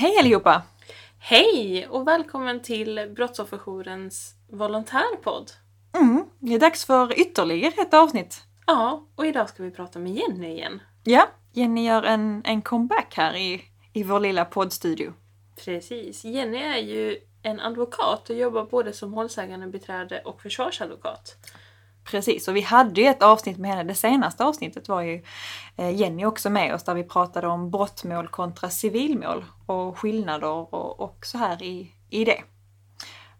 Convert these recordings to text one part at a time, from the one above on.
Hej allihopa! Hej och välkommen till Brottsofferjourens volontärpodd. Mm, det är dags för ytterligare ett avsnitt. Ja, och idag ska vi prata med Jenny igen. Ja, Jenny gör en, en comeback här i, i vår lilla poddstudio. Precis. Jenny är ju en advokat och jobbar både som målsägandebiträde och försvarsadvokat. Precis, och vi hade ju ett avsnitt med henne. Det senaste avsnittet var ju eh, Jenny också med oss där vi pratade om brottmål kontra civilmål och skillnader och, och så här i, i det.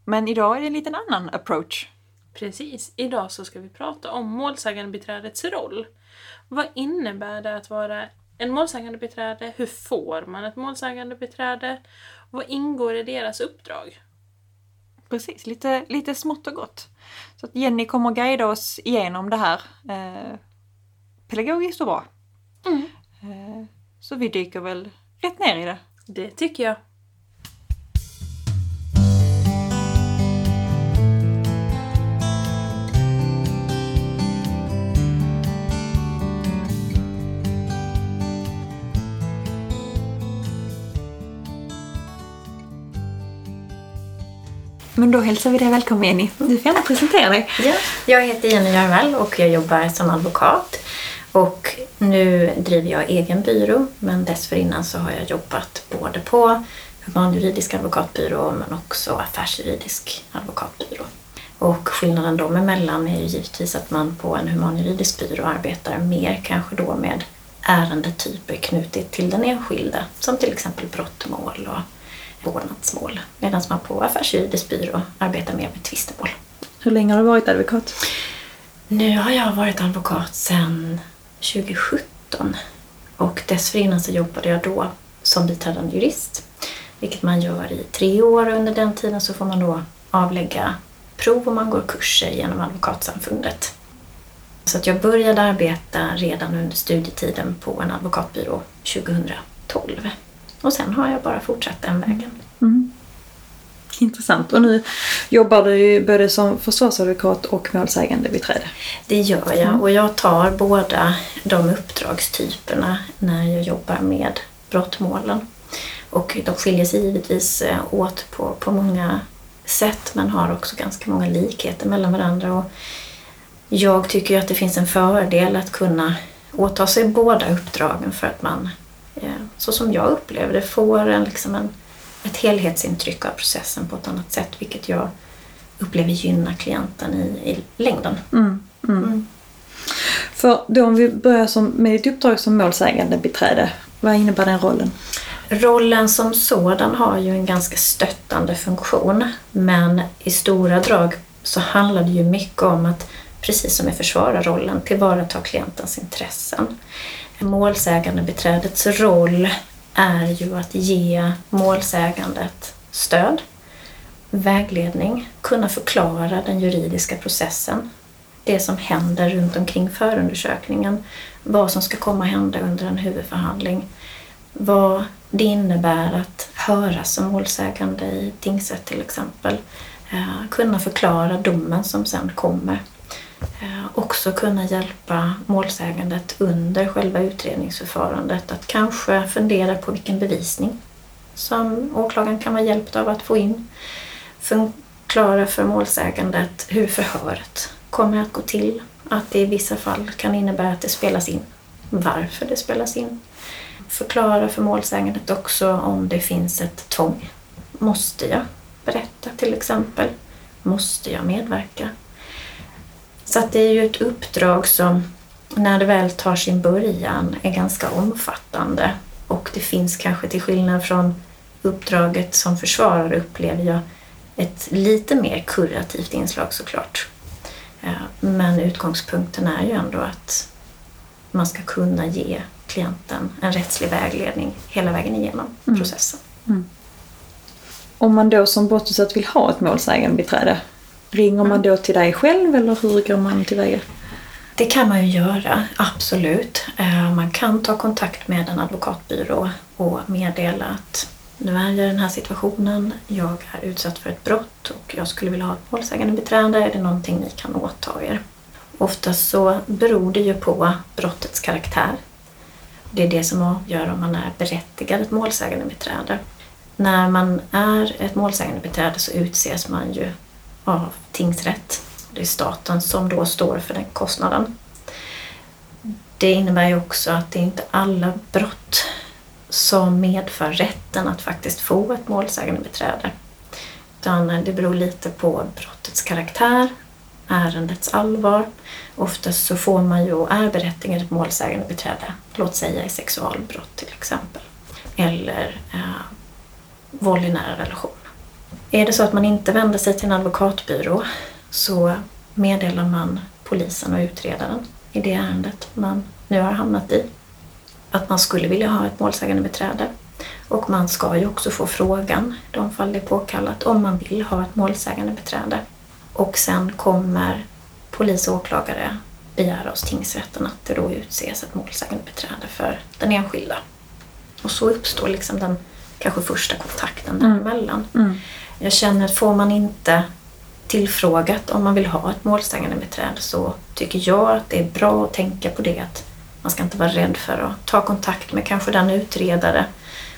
Men idag är det en liten annan approach. Precis. Idag så ska vi prata om målsägandebiträdets roll. Vad innebär det att vara en målsägandebiträde? Hur får man ett målsägandebiträde? Vad ingår i deras uppdrag? Precis, lite, lite smått och gott. Så att Jenny kommer guida oss igenom det här eh, pedagogiskt och bra. Mm. Eh, så vi dyker väl rätt ner i det. Det tycker jag. Men då hälsar vi dig välkommen Jenny. Du får gärna presentera dig. Ja, jag heter Jenny Järvell och jag jobbar som advokat. Och nu driver jag egen byrå, men dessförinnan så har jag jobbat både på humanjuridisk advokatbyrå men också affärsjuridisk advokatbyrå. Och skillnaden dem emellan är ju givetvis att man på en humanjuridisk byrå arbetar mer kanske då med ärendetyper knutet till den enskilde, som till exempel brottmål och vårdnadsmål. Medan man på affärsjuridisk byrå arbetar mer med tvistemål. Hur länge har du varit advokat? Nu har jag varit advokat sedan 2017 och dessförinnan så jobbade jag då som biträdande jurist. Vilket man gör i tre år och under den tiden så får man då avlägga prov och man går kurser genom Advokatsamfundet. Så att jag började arbeta redan under studietiden på en advokatbyrå 2012. Och sen har jag bara fortsatt den vägen. Mm. Intressant. Och nu jobbar du både som försvarsadvokat och målsägandebiträde. Det gör jag och jag tar båda de uppdragstyperna när jag jobbar med brottmålen. Och de skiljer sig givetvis eh, åt på, på många sätt men har också ganska många likheter mellan varandra. Och jag tycker att det finns en fördel att kunna åta sig båda uppdragen för att man, så som jag upplever det, får en, liksom en, ett helhetsintryck av processen på ett annat sätt vilket jag upplever gynnar klienten i, i längden. Mm. Mm. Mm. För då om vi börjar som, med ditt uppdrag som målsägandebiträde, vad innebär den rollen? Rollen som sådan har ju en ganska stöttande funktion men i stora drag så handlar det ju mycket om att, precis som i försvararrollen, tillvarata klientens intressen. Målsägandebiträdets roll är ju att ge målsägandet stöd, vägledning, kunna förklara den juridiska processen, det som händer runt omkring förundersökningen, vad som ska komma att hända under en huvudförhandling, vad det innebär att höras som målsägande i tingsrätt till exempel. Eh, kunna förklara domen som sen kommer. Eh, också kunna hjälpa målsägandet under själva utredningsförfarandet att kanske fundera på vilken bevisning som åklagaren kan vara hjälpt av att få in. Förklara för målsägandet hur förhöret kommer att gå till. Att det i vissa fall kan innebära att det spelas in. Varför det spelas in förklara för målsägandet också om det finns ett tvång. Måste jag berätta till exempel? Måste jag medverka? Så att det är ju ett uppdrag som när det väl tar sin början är ganska omfattande och det finns kanske till skillnad från uppdraget som försvarare upplever jag ett lite mer kurativt inslag såklart. Men utgångspunkten är ju ändå att man ska kunna ge klienten en rättslig vägledning hela vägen igenom Mm. processen. Om man då som brottsutsatt vill ha ett målsägandebiträde, ringer man då till dig själv eller hur går man tillväga? Det kan man ju göra, absolut. Eh, Man kan ta kontakt med en advokatbyrå och meddela att nu är jag i den här situationen, jag är utsatt för ett brott och jag skulle vilja ha ett målsägandebiträde. Är det någonting ni kan åta er? Oftast så beror det ju på brottets karaktär. Det är det som avgör om man är berättigad ett målsägandebiträde. När man är ett målsägandebiträde så utses man ju av tingsrätt. Det är staten som då står för den kostnaden. Det innebär ju också att det är inte alla brott som medför rätten att faktiskt få ett målsägandebiträde. Utan det beror lite på brottets karaktär, ärendets allvar. Oftast så får man ju och är berättigad ett målsägandebiträde, låt säga i sexualbrott till exempel. Eller eh, våld i nära relation. Är det så att man inte vänder sig till en advokatbyrå så meddelar man polisen och utredaren i det ärendet man nu har hamnat i att man skulle vilja ha ett målsägandebiträde. Och man ska ju också få frågan, i de fall det är påkallat, om man vill ha ett målsägandebiträde. Och sen kommer polis och åklagare begära hos tingsrätten att det då utses ett målsägandebiträde för den enskilda. Och så uppstår liksom den kanske första kontakten Mm. däremellan. Mm. Jag känner att får man inte tillfrågat om man vill ha ett målsägandebiträde så tycker jag att det är bra att tänka på det att man ska inte vara rädd för att ta kontakt med kanske den utredare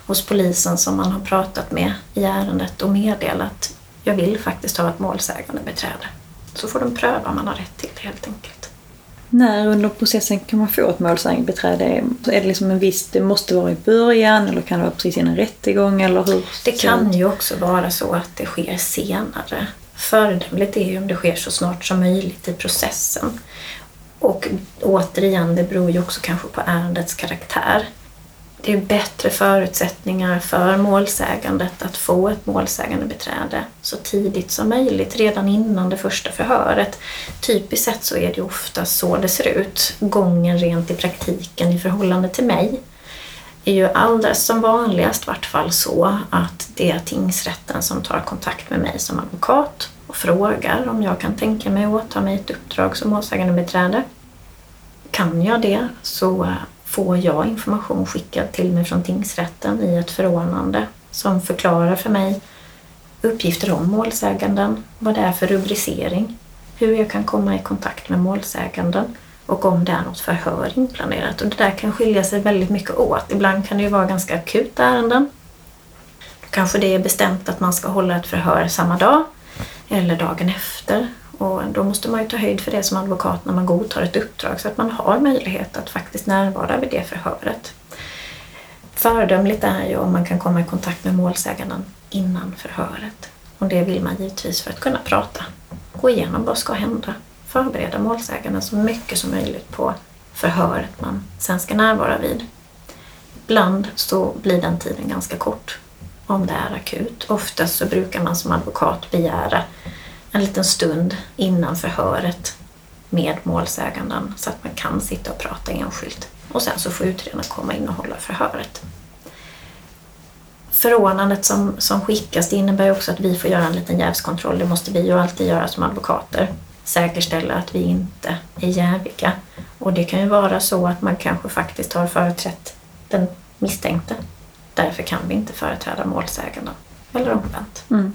hos polisen som man har pratat med i ärendet och meddela att jag vill faktiskt ha ett målsägandebiträde. Så får de pröva om man har rätt till det helt enkelt. När under processen kan man få ett målsägandebiträde? Är det liksom en viss, det måste vara i början eller kan det vara precis innan rättegång eller hur? Det kan ju också vara så att det sker senare. Föredömligt är ju om det sker så snart som möjligt i processen. Och återigen, det beror ju också kanske på ärendets karaktär. Det är bättre förutsättningar för målsägandet att få ett målsägandebiträde så tidigt som möjligt, redan innan det första förhöret. Typiskt sett så är det ofta så det ser ut. Gången rent i praktiken i förhållande till mig är ju alldeles som vanligast vart fall så att det är tingsrätten som tar kontakt med mig som advokat och frågar om jag kan tänka mig att åta mig ett uppdrag som målsägandebiträde. Kan jag det så får jag information skickad till mig från tingsrätten i ett förordnande som förklarar för mig uppgifter om målsäganden, vad det är för rubricering, hur jag kan komma i kontakt med målsäganden och om det är något förhör inplanerat. Och det där kan skilja sig väldigt mycket åt. Ibland kan det ju vara ganska akuta ärenden. Då kanske det är bestämt att man ska hålla ett förhör samma dag eller dagen efter. Och då måste man ju ta höjd för det som advokat när man godtar ett uppdrag så att man har möjlighet att faktiskt närvara vid det förhöret. Föredömligt är ju om man kan komma i kontakt med målsäganden innan förhöret. Och det vill man givetvis för att kunna prata, gå igenom vad ska hända, förbereda målsäganden så mycket som möjligt på förhöret man sen ska närvara vid. Ibland så blir den tiden ganska kort om det är akut. Oftast så brukar man som advokat begära en liten stund innan förhöret med målsäganden så att man kan sitta och prata enskilt. Och sen så får utredaren komma in och hålla förhöret. Förordnandet som, som skickas det innebär också att vi får göra en liten jävskontroll. Det måste vi ju alltid göra som advokater. Säkerställa att vi inte är jäviga. Och det kan ju vara så att man kanske faktiskt har företrätt den misstänkte. Därför kan vi inte företräda målsäganden. Eller omvänt. Mm.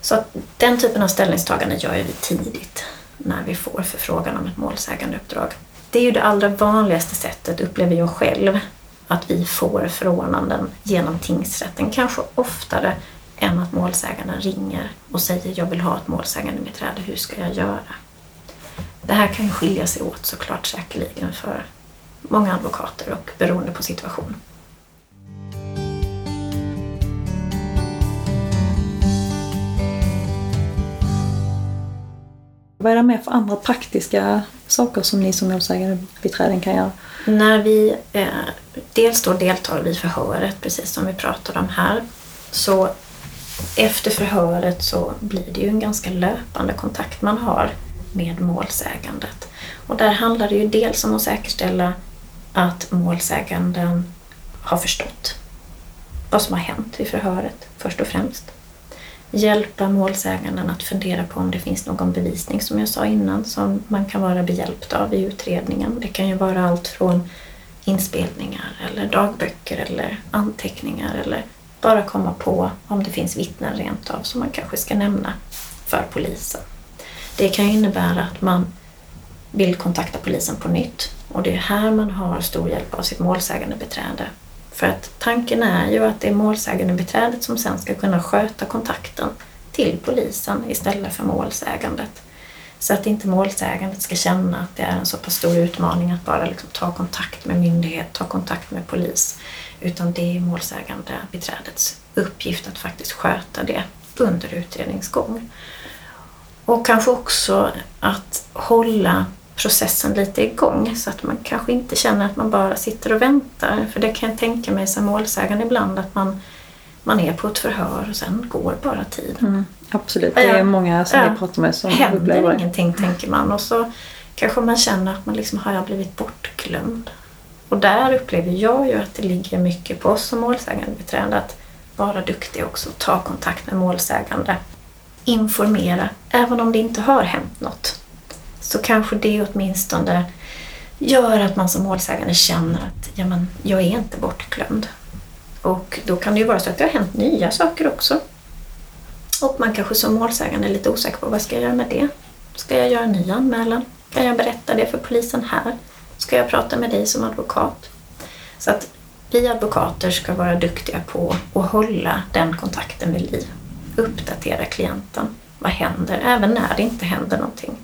Så att den typen av ställningstagande gör vi tidigt när vi får förfrågan om ett målsägandeuppdrag. Det är ju det allra vanligaste sättet, upplever jag själv, att vi får förordnanden genom tingsrätten. Kanske oftare än att målsäganden ringer och säger jag vill ha ett målsägandebiträde, hur ska jag göra? Det här kan ju skilja sig åt såklart säkerligen för många advokater och beroende på situation. Vad är det mer för andra praktiska saker som ni som målsägandebiträden kan göra? När vi eh, dels då deltar i förhöret, precis som vi pratade om här, så efter förhöret så blir det ju en ganska löpande kontakt man har med målsägandet. Och där handlar det ju dels om att säkerställa att målsäganden har förstått vad som har hänt i förhöret, först och främst. Hjälpa målsäganden att fundera på om det finns någon bevisning, som jag sa innan, som man kan vara behjälpt av i utredningen. Det kan ju vara allt från inspelningar eller dagböcker eller anteckningar eller bara komma på om det finns vittnen rent av som man kanske ska nämna för polisen. Det kan ju innebära att man vill kontakta polisen på nytt och det är här man har stor hjälp av sitt målsägandebiträde för att tanken är ju att det är målsägandebiträdet som sen ska kunna sköta kontakten till polisen istället för målsägandet. Så att inte målsägandet ska känna att det är en så pass stor utmaning att bara liksom ta kontakt med myndighet, ta kontakt med polis. Utan det är målsägandebiträdets uppgift att faktiskt sköta det under utredningsgång. Och kanske också att hålla processen lite igång så att man kanske inte känner att man bara sitter och väntar. För det kan jag tänka mig som målsägande ibland att man, man är på ett förhör och sen går bara tiden. Mm, absolut, det är många som Ja. vi pratar med som Händer upplever det. ingenting tänker man och så kanske man känner att man liksom har jag blivit bortglömd. Och där upplever jag ju att det ligger mycket på oss som målsägandebiträde att vara duktig också, ta kontakt med målsägande. Informera, även om det inte har hänt något. Så kanske det åtminstone gör att man som målsägande känner att ja, men, jag är inte bortglömd. Och då kan det ju vara så att det har hänt nya saker också. Och man kanske som målsägande är lite osäker på vad ska jag göra med det? Ska jag göra en ny anmälan? Kan jag berätta det för polisen här? Ska jag prata med dig som advokat? Så att vi advokater ska vara duktiga på att hålla den kontakten vid liv. Uppdatera klienten. Vad händer? Även när det inte händer någonting.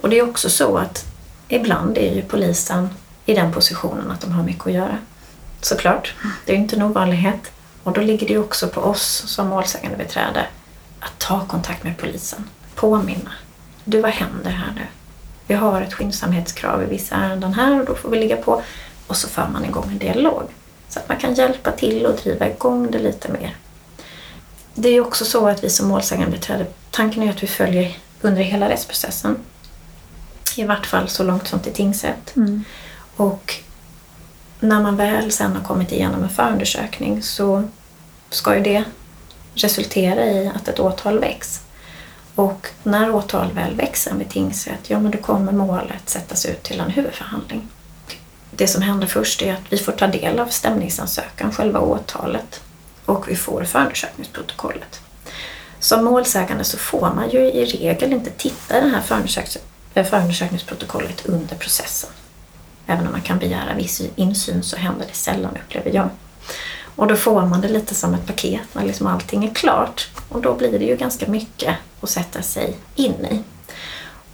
Och det är också så att ibland är ju polisen i den positionen att de har mycket att göra. Såklart, det är ju inte en ovanlighet. Och då ligger det ju också på oss som målsägandebiträde att ta kontakt med polisen. Påminna. Du, vad händer här nu? Vi har ett skyndsamhetskrav i vissa ärenden här och då får vi ligga på. Och så för man igång en dialog. Så att man kan hjälpa till och driva igång det lite mer. Det är ju också så att vi som målsägandebiträde, tanken är att vi följer under hela rättsprocessen. I vart fall så långt som till tingsrätt. Mm. Och när man väl sen har kommit igenom en förundersökning så ska ju det resultera i att ett åtal väcks. Och när åtal väl väcks vid tingsrätt, ja men då kommer målet sättas ut till en huvudförhandling. Det som händer först är att vi får ta del av stämningsansökan, själva åtalet, och vi får förundersökningsprotokollet. Som målsägande så får man ju i regel inte titta i det här förundersöks- eh, förundersökningsprotokollet under processen. Även om man kan begära viss insyn så händer det sällan upplever jag. Och då får man det lite som ett paket när liksom allting är klart. Och då blir det ju ganska mycket att sätta sig in i.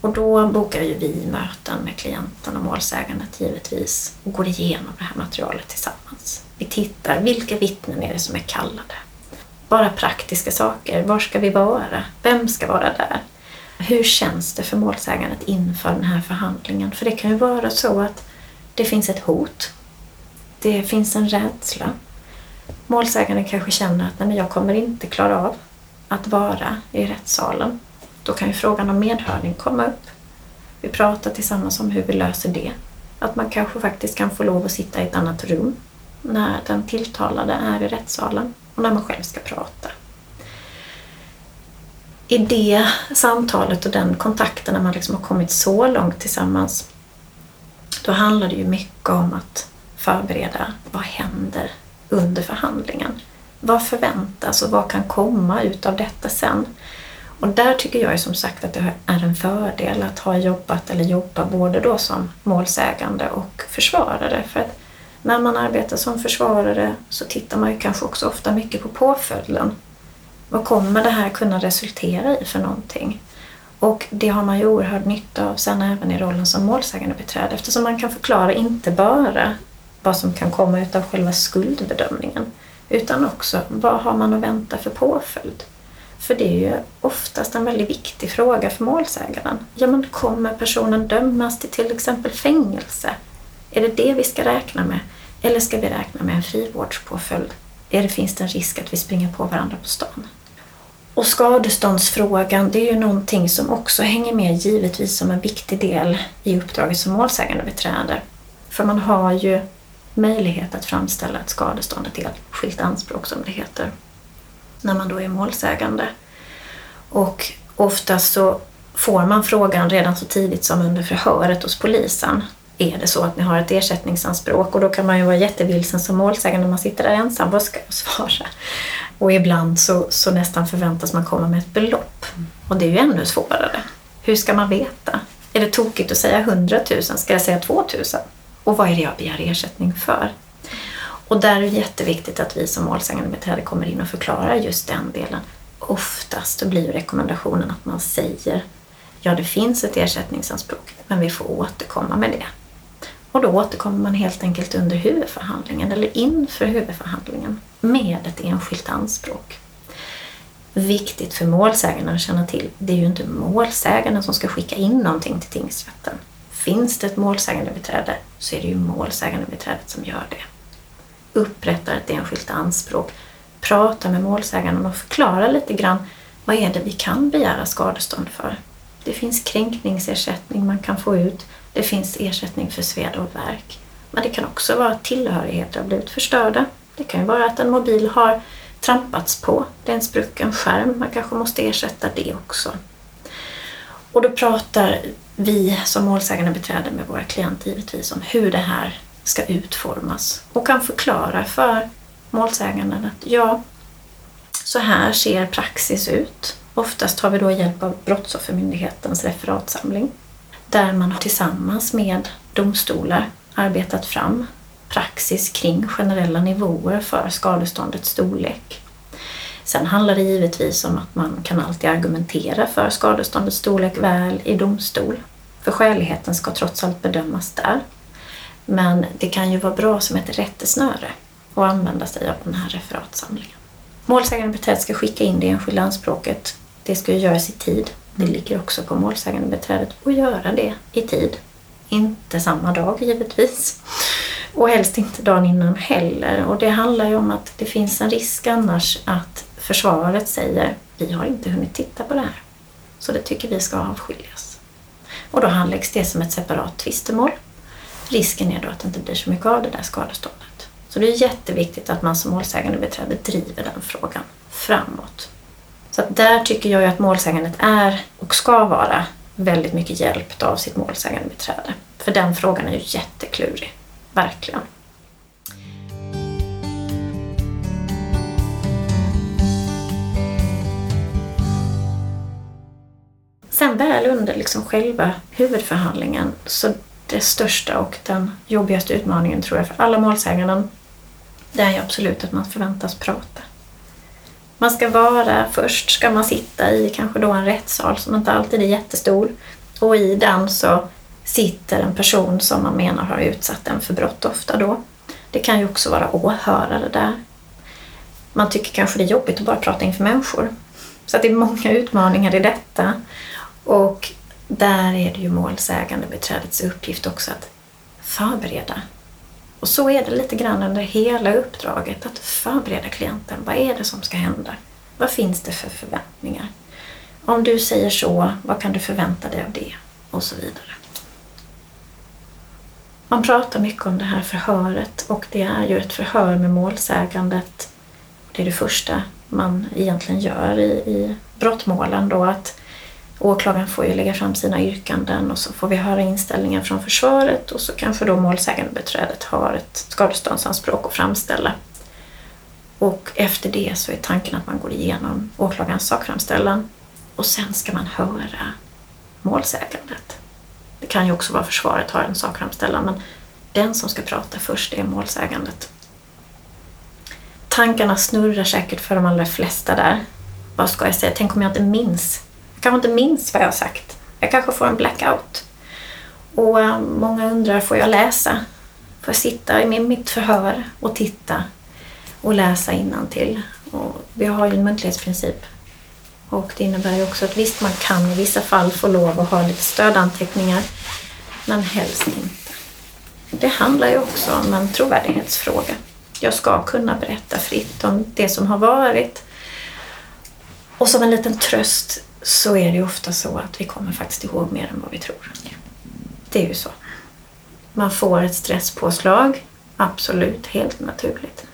Och då bokar ju vi möten med klienten och målsägandet givetvis och går igenom det här materialet tillsammans. Vi tittar, vilka vittnen är det som är kallade? Bara praktiska saker. Var ska vi vara? Vem ska vara där? Hur känns det för målsägandet inför den här förhandlingen? För det kan ju vara så att det finns ett hot. Det finns en rädsla. Målsäganden kanske känner att Nej, jag kommer inte klara av att vara i rättssalen. Då kan ju frågan om medhörning komma upp. Vi pratar tillsammans om hur vi löser det. Att man kanske faktiskt kan få lov att sitta i ett annat rum när den tilltalade är i rättssalen och när man själv ska prata. I det samtalet och den kontakten när man liksom har kommit så långt tillsammans då handlar det ju mycket om att förbereda vad händer under förhandlingen. Vad förväntas och vad kan komma ut av detta sen? Och där tycker jag som sagt att det är en fördel att ha jobbat eller jobba både då som målsägande och försvarare. För att när man arbetar som försvarare så tittar man ju kanske också ofta mycket på påföljden. Vad kommer det här kunna resultera i för någonting? Och det har man ju oerhörd nytta av sen även i rollen som målsägandebiträde eftersom man kan förklara inte bara vad som kan komma utav själva skuldbedömningen utan också vad har man att vänta för påföljd? För det är ju oftast en väldigt viktig fråga för målsägaren. Ja, men kommer personen dömas till till exempel fängelse? Är det det vi ska räkna med? Eller ska vi räkna med en frivårdspåföljd? Är det, finns det en risk att vi springer på varandra på stan? Och skadeståndsfrågan, det är ju någonting som också hänger med givetvis som en viktig del i uppdraget som målsägandebiträde. För man har ju möjlighet att framställa ett skadestånd, ett enskilt anspråk som det heter, när man då är målsägande. Och oftast så får man frågan redan så tidigt som under förhöret hos polisen. Är det så att ni har ett ersättningsanspråk? Och då kan man ju vara jättevilsen som målsägande när man sitter där ensam. Vad ska jag svara? Och ibland så, så nästan förväntas man komma med ett belopp. Och det är ju ännu svårare. Hur ska man veta? Är det tokigt att säga 100 000? Ska jag säga 2 000? Och vad är det jag begär ersättning för? Och där är det jätteviktigt att vi som målsägande beträde kommer in och förklarar just den delen. Oftast blir rekommendationen att man säger ja, det finns ett ersättningsanspråk, men vi får återkomma med det. Och då återkommer man helt enkelt under huvudförhandlingen eller inför huvudförhandlingen med ett enskilt anspråk. Viktigt för målsäganden att känna till, det är ju inte målsäganden som ska skicka in någonting till tingsrätten. Finns det ett målsägandebiträde så är det ju målsägandebiträdet som gör det. Upprättar ett enskilt anspråk, pratar med målsäganden och förklarar lite grann vad är det vi kan begära skadestånd för. Det finns kränkningsersättning man kan få ut. Det finns ersättning för sveda och värk. Men det kan också vara att tillhörigheter har blivit förstörda. Det kan ju vara att en mobil har trampats på. Det är en sprucken skärm. Man kanske måste ersätta det också. Och då pratar vi som målsägande beträde med våra klienter givetvis om hur det här ska utformas och kan förklara för målsäganden att ja, så här ser praxis ut. Oftast tar vi då hjälp av Brottsoffermyndighetens referatsamling där man tillsammans med domstolar arbetat fram praxis kring generella nivåer för skadeståndets storlek. Sen handlar det givetvis om att man kan alltid argumentera för skadeståndets storlek väl i domstol. För skäligheten ska trots allt bedömas där. Men det kan ju vara bra som ett rättesnöre att använda sig av den här referatsamlingen. Målsägandebiträdet ska skicka in det enskilda anspråket. Det ska göras i tid. Det ligger också på målsägandebiträdet att göra det i tid. Inte samma dag givetvis. Och helst inte dagen innan heller. Och det handlar ju om att det finns en risk annars att försvaret säger vi har inte hunnit titta på det här. Så det tycker vi ska avskiljas. Och då handläggs det som ett separat tvistemål. Risken är då att det inte blir så mycket av det där skadeståndet. Så det är jätteviktigt att man som målsägandebiträde driver den frågan framåt. Så att där tycker jag ju att målsägandet är och ska vara väldigt mycket hjälpt av sitt målsägande beträde. För den frågan är ju jätteklurig. Verkligen. Sen väl under liksom själva huvudförhandlingen så det största och den jobbigaste utmaningen tror jag för alla målsäganden det är ju absolut att man förväntas prata. Man ska vara, först ska man sitta i kanske då en rättssal som inte alltid är jättestor och i den så sitter en person som man menar har utsatt en för brott ofta då. Det kan ju också vara åhörare där. Man tycker kanske det är jobbigt att bara prata inför människor. Så det är många utmaningar i detta. Och där är det ju målsägande beträdets uppgift också att förbereda. Och så är det lite grann under hela uppdraget, att förbereda klienten. Vad är det som ska hända? Vad finns det för förväntningar? Om du säger så, vad kan du förvänta dig av det? Och så vidare. Man pratar mycket om det här förhöret och det är ju ett förhör med målsägandet. Det är det första man egentligen gör i, i brottmålen då att åklagaren får ju lägga fram sina yrkanden och så får vi höra inställningen från försvaret och så kanske då målsägandebiträdet har ett skadeståndsanspråk att framställa. Och efter det så är tanken att man går igenom åklagarens sakframställan och sen ska man höra målsägandet. Det kan ju också vara försvaret har en sakframställan men den som ska prata först är målsägandet. Tankarna snurrar säkert för de allra flesta där. Vad ska jag säga? Tänk om jag inte minns? Jag kanske inte minns vad jag har sagt. Jag kanske får en blackout. Och eh, många undrar, får jag läsa? Får jag sitta i mitt förhör och titta och läsa innantill? Och vi har ju en muntlighetsprincip och det innebär ju också att visst, man kan i vissa fall få lov att ha lite stödanteckningar, men helst inte. Det handlar ju också om en trovärdighetsfråga. Jag ska kunna berätta fritt om det som har varit. Och som en liten tröst så är det ju ofta så att vi kommer faktiskt ihåg mer än vad vi tror. Det är ju så. Man får ett stresspåslag, absolut, helt naturligt.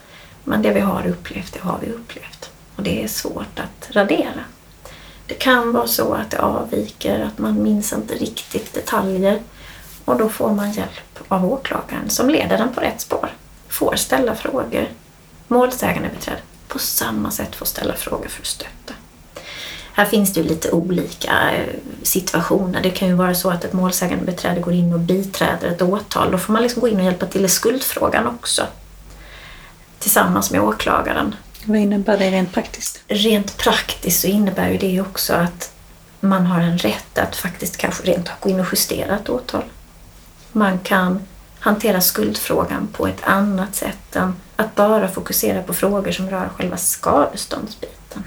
Men det vi har upplevt, det har vi upplevt. Och det är svårt att radera. Det kan vara så att det avviker, att man minns inte riktigt detaljer och då får man hjälp av åklagaren som leder den på rätt spår. Får ställa frågor. Målsägandebiträde, på samma sätt får ställa frågor för att stötta. Här finns det ju lite olika eh, situationer. Det kan ju vara så att ett målsägande beträde går in och biträder ett åtal. Då får man liksom gå in och hjälpa till i skuldfrågan också. tillsammans med åklagaren. Vad innebär det rent praktiskt? Rent praktiskt så innebär ju det också att man har en rätt att faktiskt kanske rent gå in och justera ett åtal. Man kan hantera skuldfrågan på ett annat sätt än att bara fokusera på frågor som rör själva skadeståndsbiten.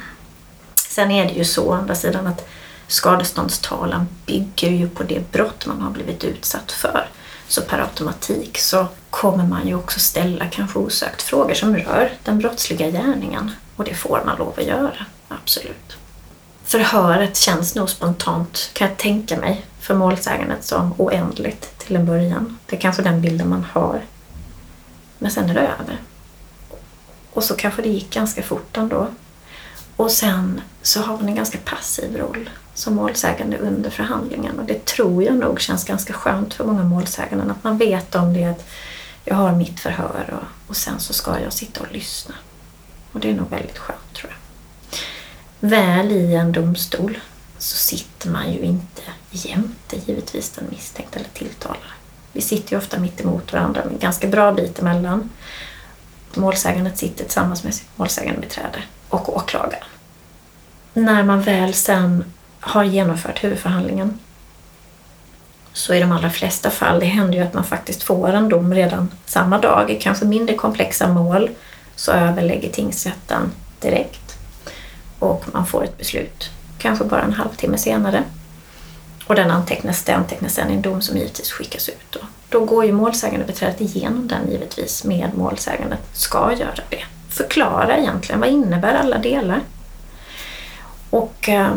Sen är det ju så å andra sidan att skadeståndstalan bygger ju på det brott man har blivit utsatt för. Så per automatik så kommer man ju också ställa kanske osökt frågor som rör den brottsliga gärningen. Och det får man lov att göra, absolut. Förhöret känns nog spontant, kan jag tänka mig, för målsägandet som oändligt till en början. Det är kanske den bilden man har. Men sen är det över. Och så kanske det gick ganska fort ändå. Och sen så har hon en ganska passiv roll som målsägande under förhandlingen. Och det tror jag nog känns ganska skönt för många målsäganden att man vet om det att jag har mitt förhör och, och sen så ska jag sitta och lyssna. Och det är nog väldigt skönt tror jag. Väl i en domstol så sitter man ju inte jämte givetvis den misstänkte eller tilltalade. Vi sitter ju ofta mitt emot varandra med en ganska bra bit emellan. Målsägandet sitter tillsammans med sitt målsägandebiträde och åklagaren. När man väl sen har genomfört huvudförhandlingen så i de allra flesta fall, det händer ju att man faktiskt får en dom redan samma dag. I kanske mindre komplexa mål så överlägger tingsrätten direkt och man får ett beslut, kanske bara en halvtimme senare. Och den antecknas, det antecknas sen i en dom som givetvis skickas ut. Då, då går ju målsägandebiträdet igenom den givetvis med målsägandet, ska göra det. Förklara egentligen, vad innebär alla delar? Och eh,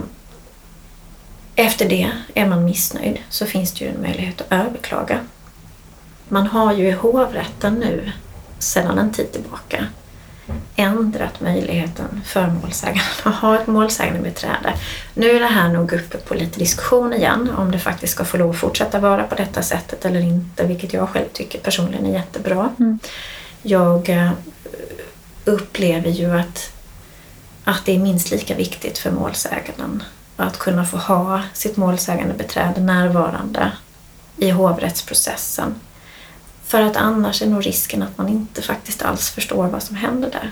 efter det, är man missnöjd, så finns det ju en möjlighet att överklaga. Man har ju i hovrätten nu, sedan en tid tillbaka, ändrat möjligheten för målsäganden att ha ett målsägande beträde. Nu är det här nog uppe på lite diskussion igen om det faktiskt ska få lov att fortsätta vara på detta sättet eller inte, vilket jag själv tycker personligen är jättebra. Mm. Jag eh, upplever ju att, att det är minst lika viktigt för målsäganden att kunna få ha sitt målsägande beträde närvarande i hovrättsprocessen. För att annars är nog risken att man inte faktiskt alls förstår vad som händer där.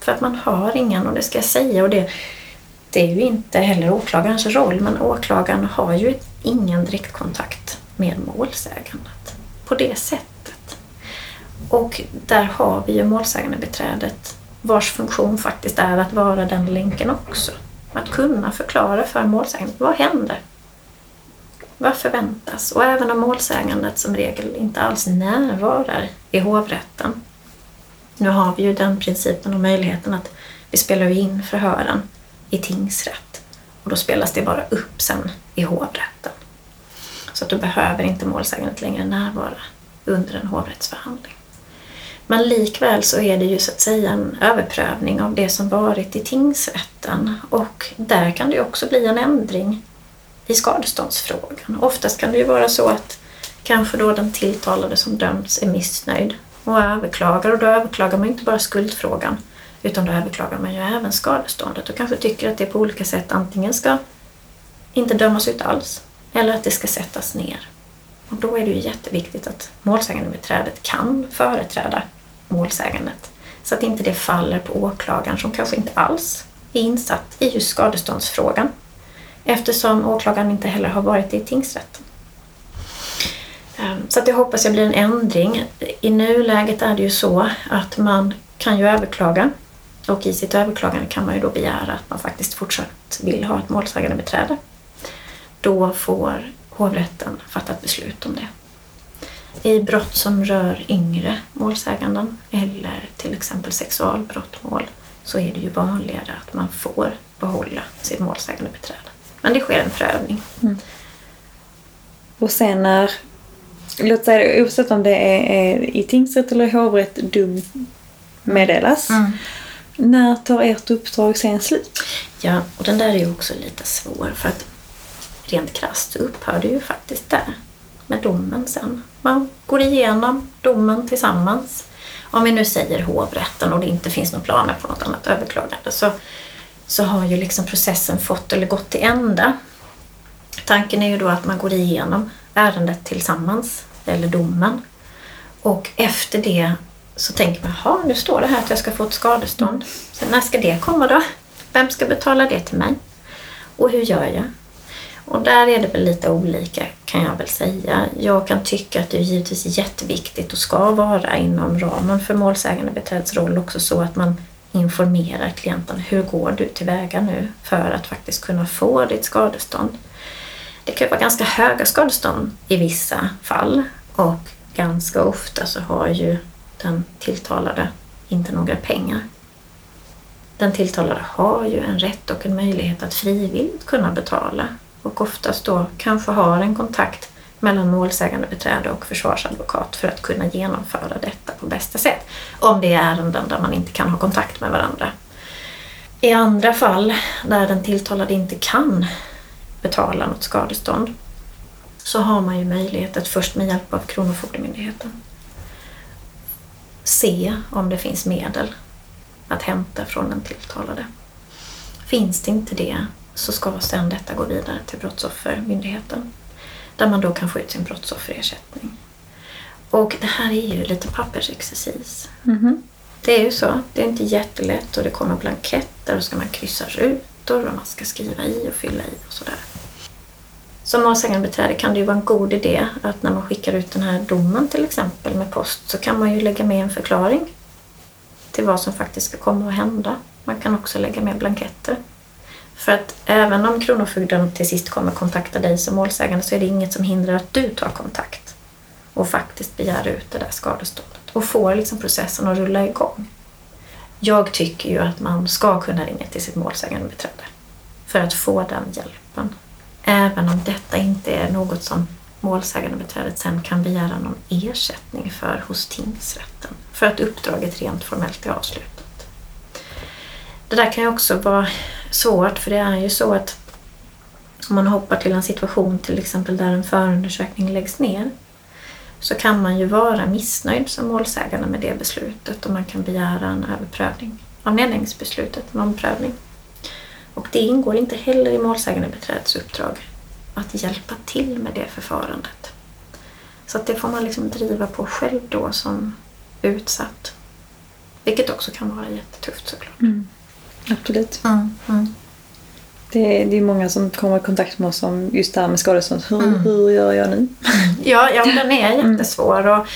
För att man har ingen, och det ska jag säga, och det, det är ju inte heller åklagarens roll, men åklagaren har ju ingen direktkontakt med målsägandet på det sättet. Och där har vi ju målsägandebiträdet vars funktion faktiskt är att vara den länken också. Att kunna förklara för målsäganden, vad händer? Vad förväntas? Och även om målsägandet som regel inte alls närvarar i hovrätten. Nu har vi ju den principen och möjligheten att vi spelar in förhören i tingsrätt och då spelas det bara upp sen i hovrätten. Så att då behöver inte målsägandet längre närvara under en hovrättsförhandling. Men likväl så är det ju så att säga en överprövning av det som varit i tingsrätten och där kan det ju också bli en ändring i skadeståndsfrågan. Oftast kan det ju vara så att kanske då den tilltalade som dömts är missnöjd och överklagar och då överklagar man inte bara skuldfrågan utan då överklagar man ju även skadeståndet och kanske tycker att det på olika sätt antingen ska inte dömas ut alls eller att det ska sättas ner. Och då är det ju jätteviktigt att målsägandebiträdet kan företräda målsägandet. Så att inte det faller på åklagaren som kanske inte alls är insatt i just skadeståndsfrågan eftersom åklagaren inte heller har varit i tingsrätten. Ehm, så att jag hoppas det blir en ändring. I nuläget är det ju så att man kan ju överklaga och i sitt överklagande kan man ju då begära att man faktiskt fortsatt vill ha ett målsägande beträde. Då får hovrätten fatta ett beslut om det. I brott som rör yngre målsäganden eller till exempel sexualbrottmål så är det ju vanligare att man får behålla sitt målsägande beträde. Men det sker en prövning. Mm. Och sen när, låt säga oavsett om det är, är i tingsrätt eller hovrätt dom meddelas. Mm. När tar ert uppdrag sen slut? Ja, och den där är ju också lite svår för att rent krasst upphör det ju faktiskt där med domen sen. Man går igenom domen tillsammans. Om vi nu säger hovrätten och det inte finns några planer på något annat överklagande så, så har ju liksom processen fått eller gått till ända. Tanken är ju då att man går igenom ärendet tillsammans, eller domen. Och efter det så tänker man, jaha, nu står det här att jag ska få ett skadestånd. Så när ska det komma då? Vem ska betala det till mig? Och hur gör jag? Och där är det väl lite olika kan jag väl säga. Jag kan tycka att det är givetvis jätteviktigt och ska vara inom ramen för målsägandebiträdets roll också så att man informerar klienten. Hur går du tillväga nu för att faktiskt kunna få ditt skadestånd? Det kan vara ganska höga skadestånd i vissa fall och ganska ofta så har ju den tilltalade inte några pengar. Den tilltalade har ju en rätt och en möjlighet att frivilligt kunna betala och oftast då kanske har en kontakt mellan målsägandebiträde och försvarsadvokat för att kunna genomföra detta på bästa sätt. Om det är ärenden där man inte kan ha kontakt med varandra. I andra fall där den tilltalade inte kan betala något skadestånd så har man ju möjlighet att först med hjälp av Kronofogdemyndigheten se om det finns medel att hämta från den tilltalade. Finns det inte det så ska sedan detta gå vidare till Brottsoffermyndigheten där man då kan få ut sin brottsofferersättning. Och det här är ju lite pappersexercis. Mhm. Det är ju så. Det är inte jättelätt och det kommer blanketter och ska man kryssa rutor och man ska skriva i och fylla i och sådär. Som målsägandebiträde kan det ju vara en god idé att när man skickar ut den här domen till exempel med post så kan man ju lägga med en förklaring till vad som faktiskt ska komma att hända. Man kan också lägga med blanketter. För att även om Kronofogden till sist kommer kontakta dig som målsägande så är det inget som hindrar att du tar kontakt och faktiskt begär ut det där skadeståndet och får liksom processen att rulla igång. Jag tycker ju att man ska kunna ringa till sitt målsägandebiträde för att få den hjälpen. Även om detta inte är något som målsägandebiträdet sen kan begära någon ersättning för hos tingsrätten för att uppdraget rent formellt är avslutat. Det där kan ju också vara svårt för det är ju så att om man hoppar till en situation till exempel där en förundersökning läggs ner så kan man ju vara missnöjd som målsägande med det beslutet och man kan begära en överprövning av nedläggningsbeslutet, en omprövning. Och det ingår inte heller i målsägandebiträdets uppdrag att hjälpa till med det förfarandet. Så att det får man liksom driva på själv då som utsatt. Vilket också kan vara jättetufft såklart. Mm. Absolut. Mm, mm. Det är, det är många som kommer i kontakt med oss om just det här med skadestånd. Hur, Mm. hur gör jag nu? Ja, ja, den är jättesvår. Och,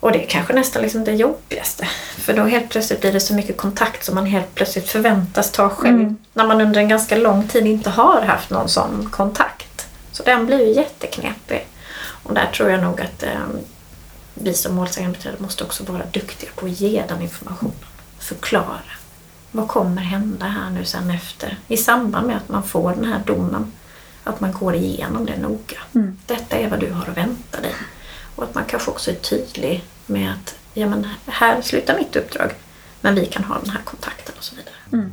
och det är kanske nästan liksom det jobbigaste. För då helt plötsligt blir det så mycket kontakt som man helt plötsligt förväntas ta själv. Mm. När man under en ganska lång tid inte har haft någon sån kontakt. Så den blir ju jätteknepig. Och där tror jag nog att eh, vi som målsägandebiträde måste också vara duktiga på att ge den informationen. Förklara. Vad kommer hända här nu sen efter? I samband med att man får den här domen. Att man går igenom det noga. Mm. Detta är vad du har att vänta dig. Och att man kanske också är tydlig med att ja, men här slutar mitt uppdrag. Men vi kan ha den här kontakten och så vidare. Mm.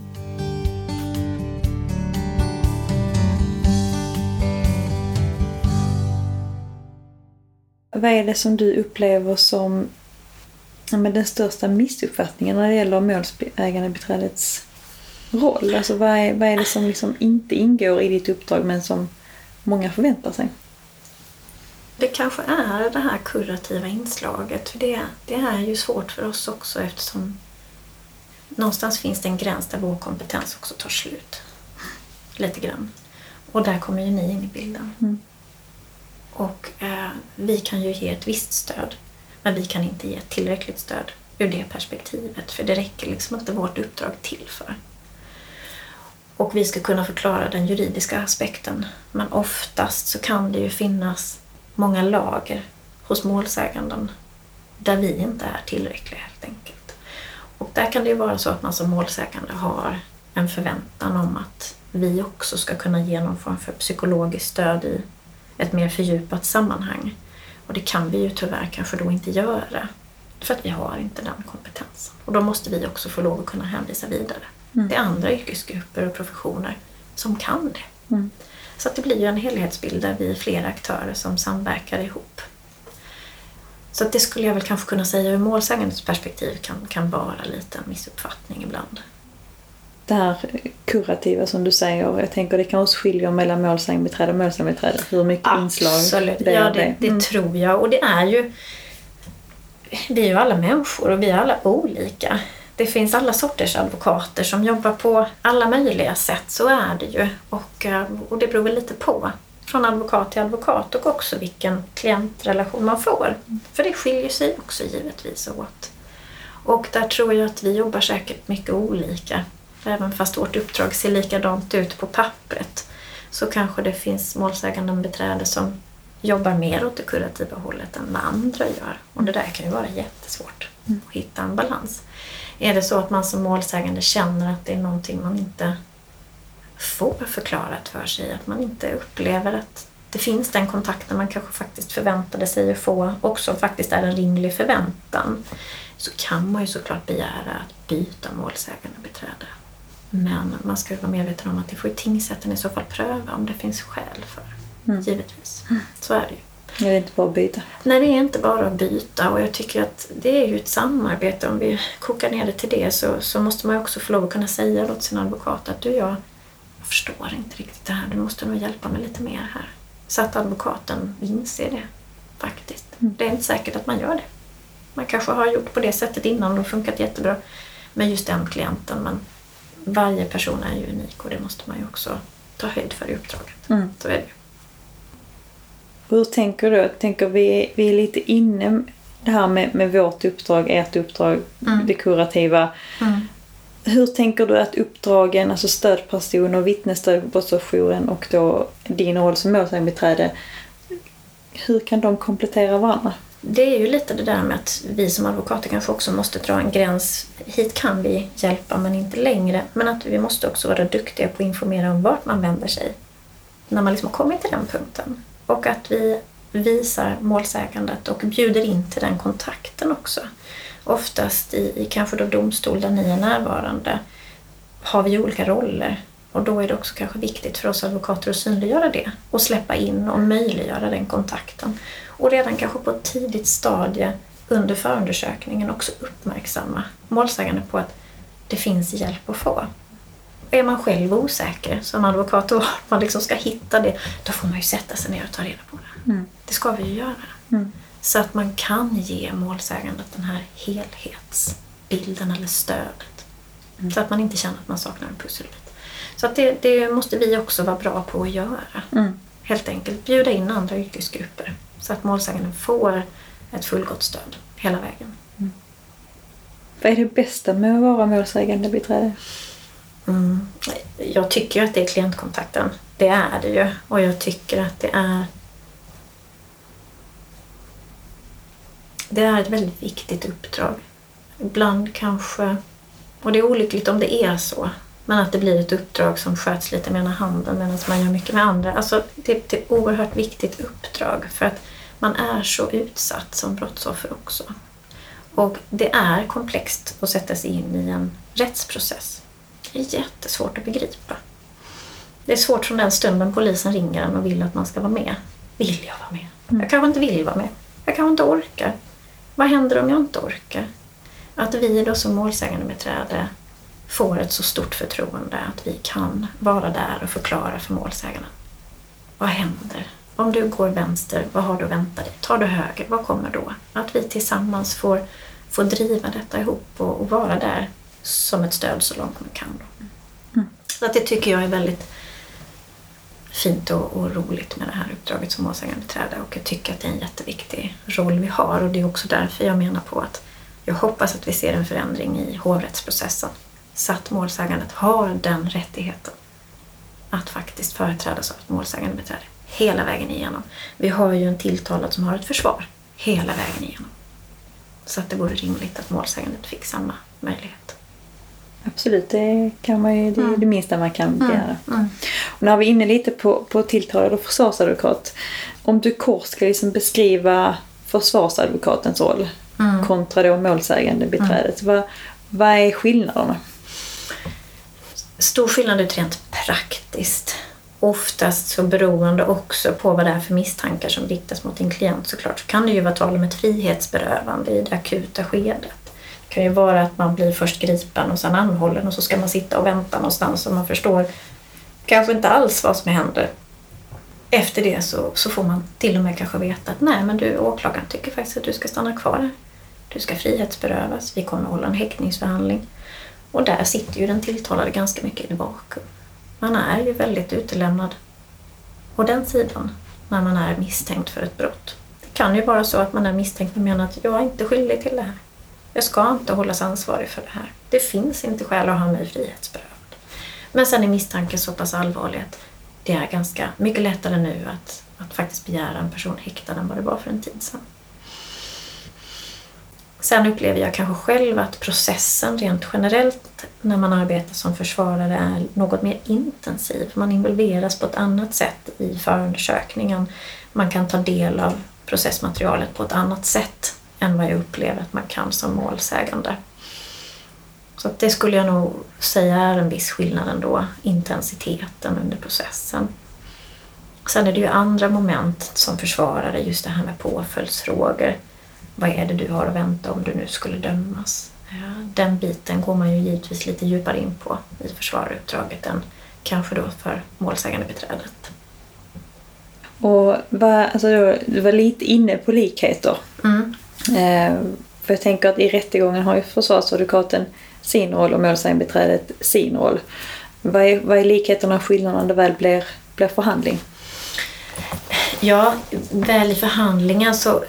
Vad är det som du upplever som ja, men den största missuppfattningen när det gäller målsägandebiträdets roll? Alltså vad är, vad är det som liksom inte ingår i ditt uppdrag men som många förväntar sig? Det kanske är det här kurativa inslaget. För det, det är ju svårt för oss också eftersom någonstans finns det en gräns där vår kompetens också tar slut. Lite grann. Och där kommer ju ni in i bilden. Mm. Och eh, vi kan ju ge ett visst stöd. Men vi kan inte ge tillräckligt stöd ur det perspektivet. För det räcker liksom inte vårt uppdrag till för. Och vi ska kunna förklara den juridiska aspekten. Men oftast så kan det ju finnas många lager hos målsäganden där vi inte är tillräckliga helt enkelt. Och där kan det ju vara så att man som målsägande har en förväntan om att vi också ska kunna ge någon form för psykologiskt stöd i ett mer fördjupat sammanhang. Och det kan vi ju tyvärr kanske då inte göra. För att vi har inte den kompetensen. Och då måste vi också få lov att kunna hänvisa vidare. Mm. Det är andra yrkesgrupper och professioner som kan det. Mm. Så att det blir ju en helhetsbild där vi är flera aktörer som samverkar ihop. Så att det skulle jag väl kanske kunna säga ur målsägandets perspektiv kan, kan vara lite en missuppfattning ibland. Det här kurativa som du säger, jag tänker det kan också skilja mellan målsägandebiträde och målsägandebiträde. Hur mycket inslag Absolut, det ja är det, det Mm. tror jag. Och det är ju vi är ju alla människor och vi är alla olika. Det finns alla sorters advokater som jobbar på alla möjliga sätt, så är det ju. Och, eh, och det beror väl lite på från advokat till advokat och också vilken klientrelation man får. För det skiljer sig också givetvis åt. Och där tror jag att vi jobbar säkert mycket olika. Även fast vårt uppdrag ser likadant ut på pappret så kanske det finns målsäganden beträde som jobbar mer åt det kurativa hållet än vad andra gör. Och det där kan ju vara jättesvårt att hitta en balans. Är det så att man som målsägande känner att det är någonting man inte får förklarat för sig, att man inte upplever att det finns den kontakten man kanske faktiskt förväntade sig att få och som faktiskt är en rimlig förväntan, så kan man ju såklart begära att byta målsägande beträde. Men man ska vara medveten om att det får tingsrätten i så fall pröva om det finns skäl för. Mm. Givetvis. Så är det ju. Det är inte bara att byta. Nej, det är inte bara att byta och jag tycker att det är ju ett samarbete. Om vi kokar ner det till det så, så måste man ju också få lov att kunna säga åt sin advokat att du, jag, jag förstår inte riktigt det här. Du måste nog hjälpa mig lite mer här. Så att advokaten inser det faktiskt. Mm. Det är inte säkert att man gör det. Man kanske har gjort på det sättet innan och funkat jättebra med just den klienten. Men varje person är ju unik och det måste man ju också ta höjd för i uppdraget. Mm. Så är det ju. Hur tänker du? Tänker vi, vi är lite inne det här med, med vårt uppdrag, ert uppdrag, Mm. det kurativa. Hur tänker du att uppdragen, alltså stödperson och vittnesstöd på brottsofferjouren och då din roll som målsägandebiträde, hur kan de komplettera varandra? Det är ju lite det där med att vi som advokater kanske också måste dra en gräns. Hit kan vi hjälpa men inte längre. Men att vi måste också vara duktiga på att informera om vart man vänder sig när man liksom har kommit till den punkten. Och att vi visar målsägandet och bjuder in till den kontakten också. Oftast i, i kanske då domstol där ni är närvarande har vi olika roller. Och då är det också kanske viktigt för oss advokater att synliggöra det och släppa in och möjliggöra den kontakten. Och redan kanske på ett tidigt stadie under förundersökningen också uppmärksamma målsägande på att det finns hjälp att få. Är man själv osäker som advokat och man liksom ska hitta det, då får man ju sätta sig ner och ta reda på det. Mm. Det ska vi ju göra. Mm. Så att man kan ge målsägandet den här helhetsbilden eller stödet. Så att man inte känner att man saknar en pusselbit. Så att det, det måste vi också vara bra på att göra. Mm. Helt enkelt bjuda in andra yrkesgrupper så att målsäganden får ett fullgott stöd hela vägen. Vad är det bästa med att vara målsägandebiträde? Mm. Jag tycker att det är klientkontakten. Det är det ju. Och jag tycker att det är Det är ett väldigt viktigt uppdrag. Ibland kanske, och det är olyckligt om det är så, men att det blir ett uppdrag som sköts lite med ena handen medan man gör mycket med andra. Alltså, det, det är ett oerhört viktigt uppdrag för att man är så utsatt som brottsoffer också. Och det är komplext att sätta sig in i en rättsprocess. Det är jättesvårt att begripa. Det är svårt från den stunden polisen ringer en och vill att man ska vara med. Vill jag vara med? Jag kanske inte vill vara med. Jag kanske inte orkar. Vad händer om jag inte orkar? Att vi då som målsägandebiträde får ett så stort förtroende att vi kan vara där och förklara för målsäganden. Vad händer? Om du går vänster, vad har du att vänta dig? Tar du höger, vad kommer då? Att vi tillsammans får, får driva detta ihop och, och vara där som ett stöd så långt man kan. Mm. Så att det tycker jag är väldigt fint och, och roligt med det här uppdraget som målsägandebiträde och jag tycker att det är en jätteviktig roll vi har och det är också därför jag menar på att jag hoppas att vi ser en förändring i hovrättsprocessen så att målsägandet har den rättigheten att faktiskt företrädas av ett målsägandebiträde hela vägen igenom. Vi har ju en tilltalad som har ett försvar hela vägen igenom. Så att det vore rimligt att målsägandet fick samma möjlighet. Absolut, det, kan man ju, det är Mm. det minsta man kan begära. Mm. Och när vi är inne lite på, på tilltalad och försvarsadvokat. Om du kort ska liksom beskriva försvarsadvokatens roll Mm. kontra då målsägandebiträdet. Vad, vad är skillnaderna? Stor skillnad ut rent praktiskt. Oftast så beroende också på vad det är för misstankar som riktas mot din klient såklart. Så kan det ju vara tal om ett frihetsberövande i det akuta skedet. Det kan ju vara att man blir först gripen och sen anhållen och så ska man sitta och vänta någonstans och man förstår kanske inte alls vad som händer. Efter det så, så får man till och med kanske veta att nej men du åklagaren tycker faktiskt att du ska stanna kvar här. Du ska frihetsberövas. Vi kommer att hålla en häktningsförhandling. Och där sitter ju den tilltalade ganska mycket i vakuum. Man är ju väldigt utelämnad på den sidan när man är misstänkt för ett brott. Det kan ju vara så att man är misstänkt och menar att jag är inte skyldig till det här. Jag ska inte hållas ansvarig för det här. Det finns inte skäl att ha mig frihetsberövad. Men sen är misstanken så pass allvarlig att det är ganska mycket lättare nu att, att faktiskt begära en person häktad än vad det var för en tid sedan. Sen upplever jag kanske själv att processen rent generellt när man arbetar som försvarare är något mer intensiv. Man involveras på ett annat sätt i förundersökningen. Man kan ta del av processmaterialet på ett annat sätt än vad jag upplever att man kan som målsägande. Så det skulle jag nog säga är en viss skillnad ändå, intensiteten under processen. Sen är det ju andra moment som försvarare, just det här med påföljdsfrågor. Vad är det du har att vänta om du nu skulle dömas? Den biten går man ju givetvis lite djupare in på i försvararuppdraget än kanske då för målsägande beträdet. Och vad, alltså, du var lite inne på likheter. Mm. Eh, för jag tänker att i rättegången har ju försvarsadvokaten sin roll och målsägandebiträdet sin roll. Vad är, vad är likheterna och skillnaderna när det väl blir, blir förhandling? Ja, väl i förhandlingar så...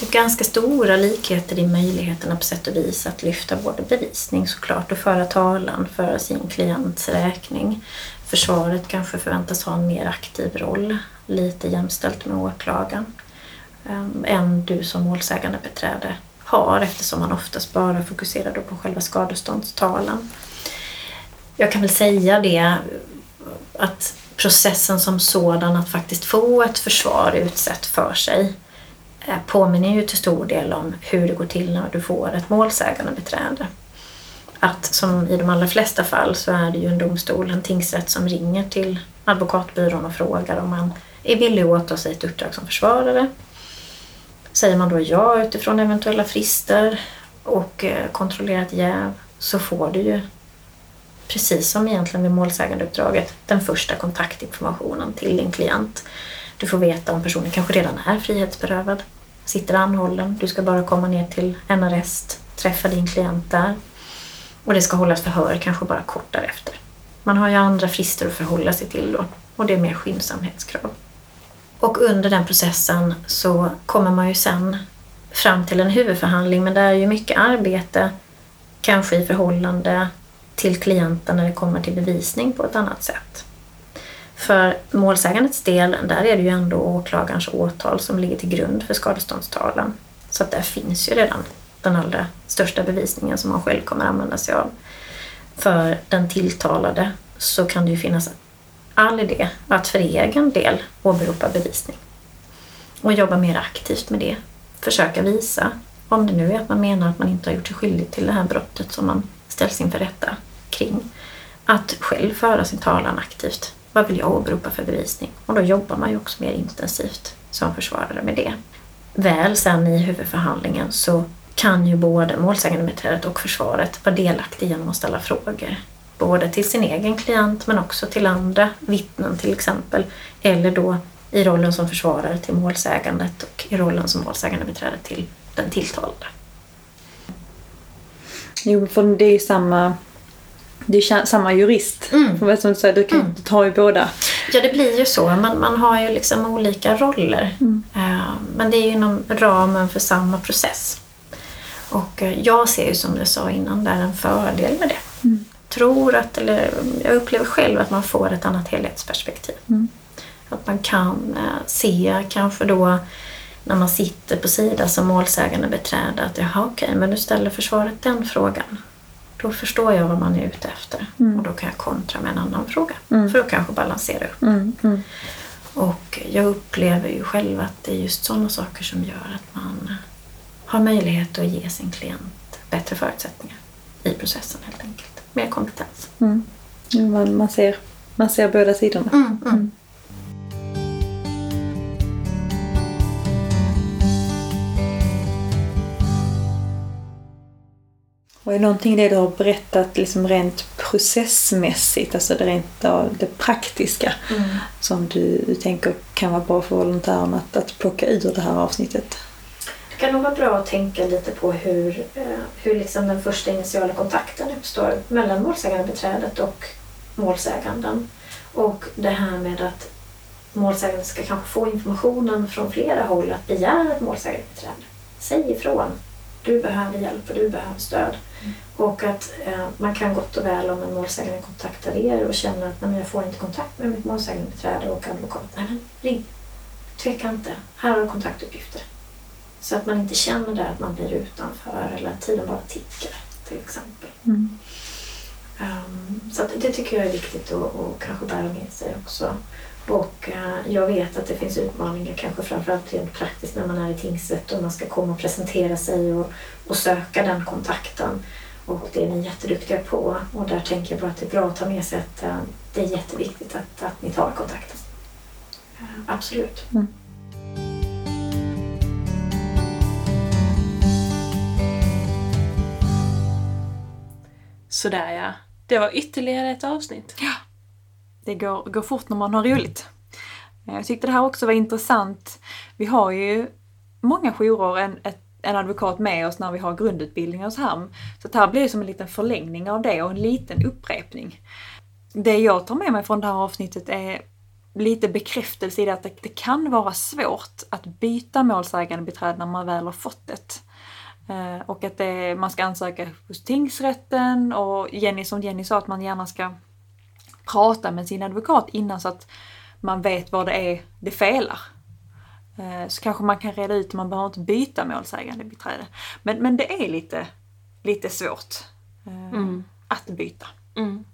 Det är ganska stora likheter i möjligheterna på sätt och vis att lyfta både bevisning såklart och föra talan för sin klients räkning. Försvaret kanske förväntas ha en mer aktiv roll, lite jämställt med åklagaren, ehm, än du som målsägande beträde har eftersom man oftast bara fokuserar då på själva skadeståndstalan. Jag kan väl säga det att processen som sådan att faktiskt få ett försvar utsett för sig påminner ju till stor del om hur det går till när du får ett målsägande beträde. Att som i de allra flesta fall så är det ju en domstol, en tingsrätt som ringer till advokatbyrån och frågar om man är villig att åta sig ett uppdrag som försvarare Säger man då ja utifrån eventuella frister och eh, kontrollerat jäv så får du ju precis som egentligen vid målsägandeuppdraget den första kontaktinformationen till din klient. Du får veta om personen kanske redan är frihetsberövad, sitter anhållen, du ska bara komma ner till en arrest, träffa din klient där och det ska hållas förhör kanske bara kort därefter. Man har ju andra frister att förhålla sig till då och det är mer skyndsamhetskrav. Och under den processen så kommer man ju sen fram till en huvudförhandling men det är ju mycket arbete kanske i förhållande till klienten när det kommer till bevisning på ett annat sätt. För målsägandets del, där är det ju ändå åklagarens åtal som ligger till grund för skadeståndstalan. Så att där finns ju redan den allra största bevisningen som man själv kommer använda sig av. För den tilltalade så kan det ju finnas all idé att för egen del åberopa bevisning. Och jobba mer aktivt med det. Försöka visa, om det nu är att man menar att man inte har gjort sig skyldig till det här brottet som man ställs inför rätta kring. Att själv föra sin talan aktivt. Vad vill jag åberopa för bevisning? Och då jobbar man ju också mer intensivt som försvarare med det. Väl sen i huvudförhandlingen så kan ju både målsägandebiträdet och försvaret vara delaktiga genom att ställa frågor både till sin egen klient men också till andra vittnen till exempel. Eller då i rollen som försvarare till målsägandet och i rollen som målsägandebiträde till den tilltalade. Jo, för det är ju samma, det är samma jurist. Mm. Som du säger, du kan mm. ta i båda. Ja, det blir ju så. Man, man har ju liksom olika roller. Mm. Uh, men det är ju inom ramen för samma process. Och uh, jag ser ju som du sa innan, där en fördel med det. Mm tror att, eller jag upplever själv att man får ett annat helhetsperspektiv. Mm. Att man kan eh, se kanske då när man sitter på sida som målsägande beträde att jaha okej, men nu ställer försvaret den frågan. Då förstår jag vad man är ute efter mm. och då kan jag kontra med en annan fråga mm. för att kanske balansera upp. Mm. mm. Och jag upplever ju själv att det är just sådana saker som gör att man har möjlighet att ge sin klient bättre förutsättningar i processen helt enkelt mer kompetens. Mm. Man, man, ser, man ser båda sidorna. Och är någonting det du har berättat liksom rent processmässigt, alltså det rent det praktiska, mm. som du, tänker kan vara bra för volontärerna att, att plocka ur det här avsnittet? kan nog vara bra att tänka lite på hur, eh, hur liksom den första initiala kontakten uppstår mellan målsägandebiträdet och målsäganden. Och det här med att målsäganden ska kanske få informationen från flera håll att begära ett målsägandebiträde. Säg ifrån. Du behöver hjälp och du behöver stöd. Och att eh, man kan gott och väl om en målsägande kontaktar er och känner att nej, jag får inte kontakt med mitt målsägandebiträde och advokat. Nej, men ring. Tveka inte. Här har du kontaktuppgifter. Så att man inte känner där att man blir utanför eller att tiden bara tickar till exempel. Mm. Um, så det tycker jag är viktigt att, att kanske bära med sig också. Och uh, jag vet att det finns utmaningar kanske framförallt rent praktiskt när man är i tingsrätt och man ska komma och presentera sig och, och söka den kontakten. Och det är ni jätteduktiga på och där tänker jag på att det är bra att ta med sig att uh, det är jätteviktigt att, att ni tar kontakten. Uh, absolut. Mm. Sådär ja. Det var ytterligare ett avsnitt. Ja. Det går, går fort när man har roligt. Eh, jag tyckte det här också var intressant. Vi har ju många jourer en, en advokat med oss när vi har grundutbildning hos HAM. Så det här blir som en liten förlängning av det och en liten upprepning. Det jag tar med mig från det här avsnittet är lite bekräftelse i det att det, det kan vara svårt att byta målsägandebiträde när man väl har fått det. Eh, och att det, man ska ansöka hos tingsrätten och Jenny, som Jenny sa, att man gärna ska prata med sin advokat innan så att man vet vad det är det felar. Eh, så kanske man kan reda ut att man behöver inte byta målsägande beträde. Men, men det är lite, lite svårt eh, mm. att byta. Mm.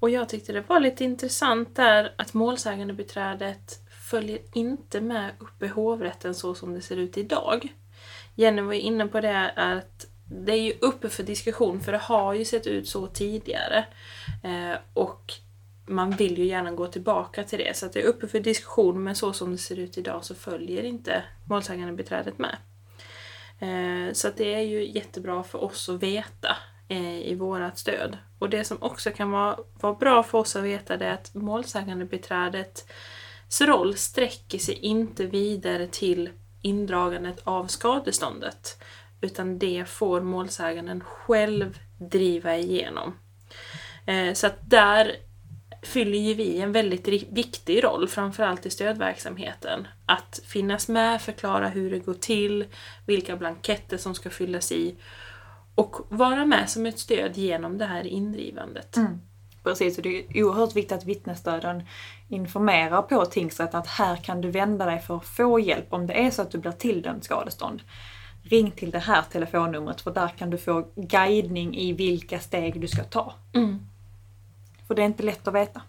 Och jag tyckte det var lite intressant där att målsägande beträdet följer inte med upp i hovrätten så som det ser ut idag. Jenny var ju inne på det att det är ju uppe för diskussion för det har ju sett ut så tidigare. Eh, och man vill ju gärna gå tillbaka till det. Så att det är uppe för diskussion men så som det ser ut idag så följer inte målsägande beträdet med. Eh, så att det är ju jättebra för oss att veta eh, i vårat stöd. Och det som också kan vara, vara bra för oss att veta det är att målsägandebiträdets roll sträcker sig inte vidare till indragandet av skadeståndet. Utan det får målsäganden själv driva igenom. Eh, så att där fyller ju vi en väldigt viktig roll, framförallt i stödverksamheten. Att finnas med, förklara hur det går till, vilka blanketter som ska fyllas i och vara med som ett stöd genom det här indrivandet. Mm. Precis, och det är oerhört viktigt att vittnesstöden informerar på tingsrätten att här kan du vända dig för att få hjälp om det är så att du blir tilldömd skadestånd. Ring till det här telefonnumret för där kan du få guidning i vilka steg du ska ta. Mm och det är inte lätt att veta.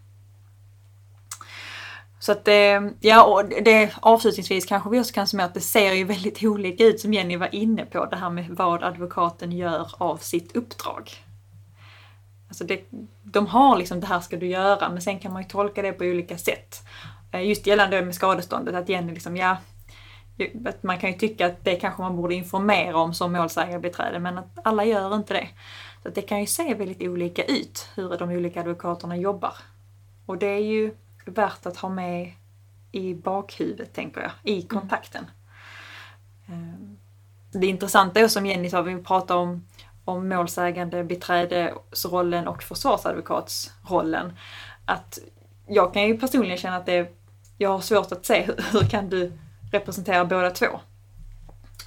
Så att eh, ja och det avslutningsvis kanske vi också kan säga att det ser ju väldigt olika ut som Jenny var inne på, det här med vad advokaten gör av sitt uppdrag. Alltså det, de har liksom det här ska du göra men sen kan man ju tolka det på olika sätt. Eh, just gällande med skadeståndet att Jenny liksom, ja, att man kan ju tycka att det kanske man borde informera om som målsägarbiträde men att alla gör inte det. Så det kan ju se väldigt olika ut hur de olika advokaterna jobbar. Och det är ju värt att ha med i bakhuvudet tänker jag, i mm. kontakten. Mm. Det intressanta är som Jenny sa, vi pratar om om målsägande biträdesrollen och försvarsadvokatsrollen. Att jag kan ju personligen känna att det, jag har svårt att se hur, hur kan du representera båda två.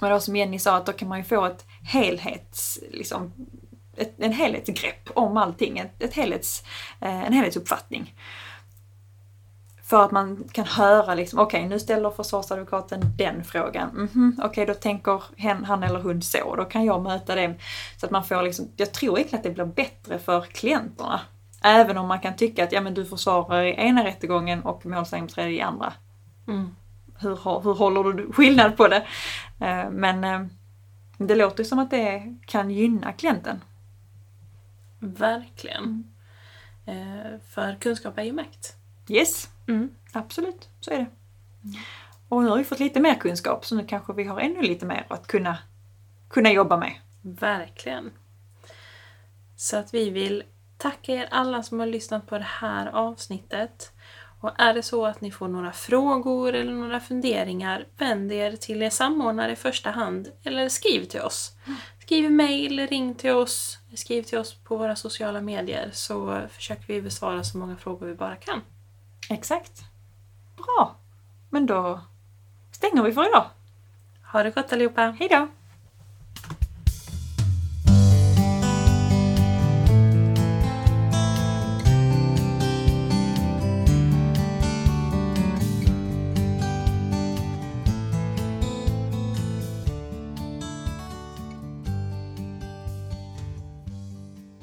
Men då som Jenny sa att då kan man ju få ett helhets, liksom, ett, en helhetsgrepp om allting, ett, ett helhets, eh, en helhetsuppfattning. För att man kan höra liksom, okej okay, nu ställer försvarsadvokaten den frågan. Mm -hmm, okej okay, då tänker han eller hon så, då kan jag möta det. Så att man får liksom, jag tror egentligen att det blir bättre för klienterna. Även om man kan tycka att ja, men du försvarar i ena rättegången och målsägandebiträde i andra. Mm. Hur, hur håller du skillnad på det? Eh, men eh, det låter som att det kan gynna klienten. Verkligen. Mm. Eh, för kunskap är ju makt. Yes. Mm, absolut, så är det. Och nu har vi fått lite mer kunskap så nu kanske vi har ännu lite mer att kunna, kunna jobba med. Verkligen. Så att vi vill tacka er alla som har lyssnat på det här avsnittet. Och är det så att ni får några frågor eller några funderingar, vänd er till er samordnare i första hand eller skriv till oss. Skriv mejl, ring till oss, skriv till oss på våra sociala medier så försöker vi besvara så många frågor vi bara kan. Exakt. Bra. Men då stänger vi för idag. Ha det gott allihopa! Hej då!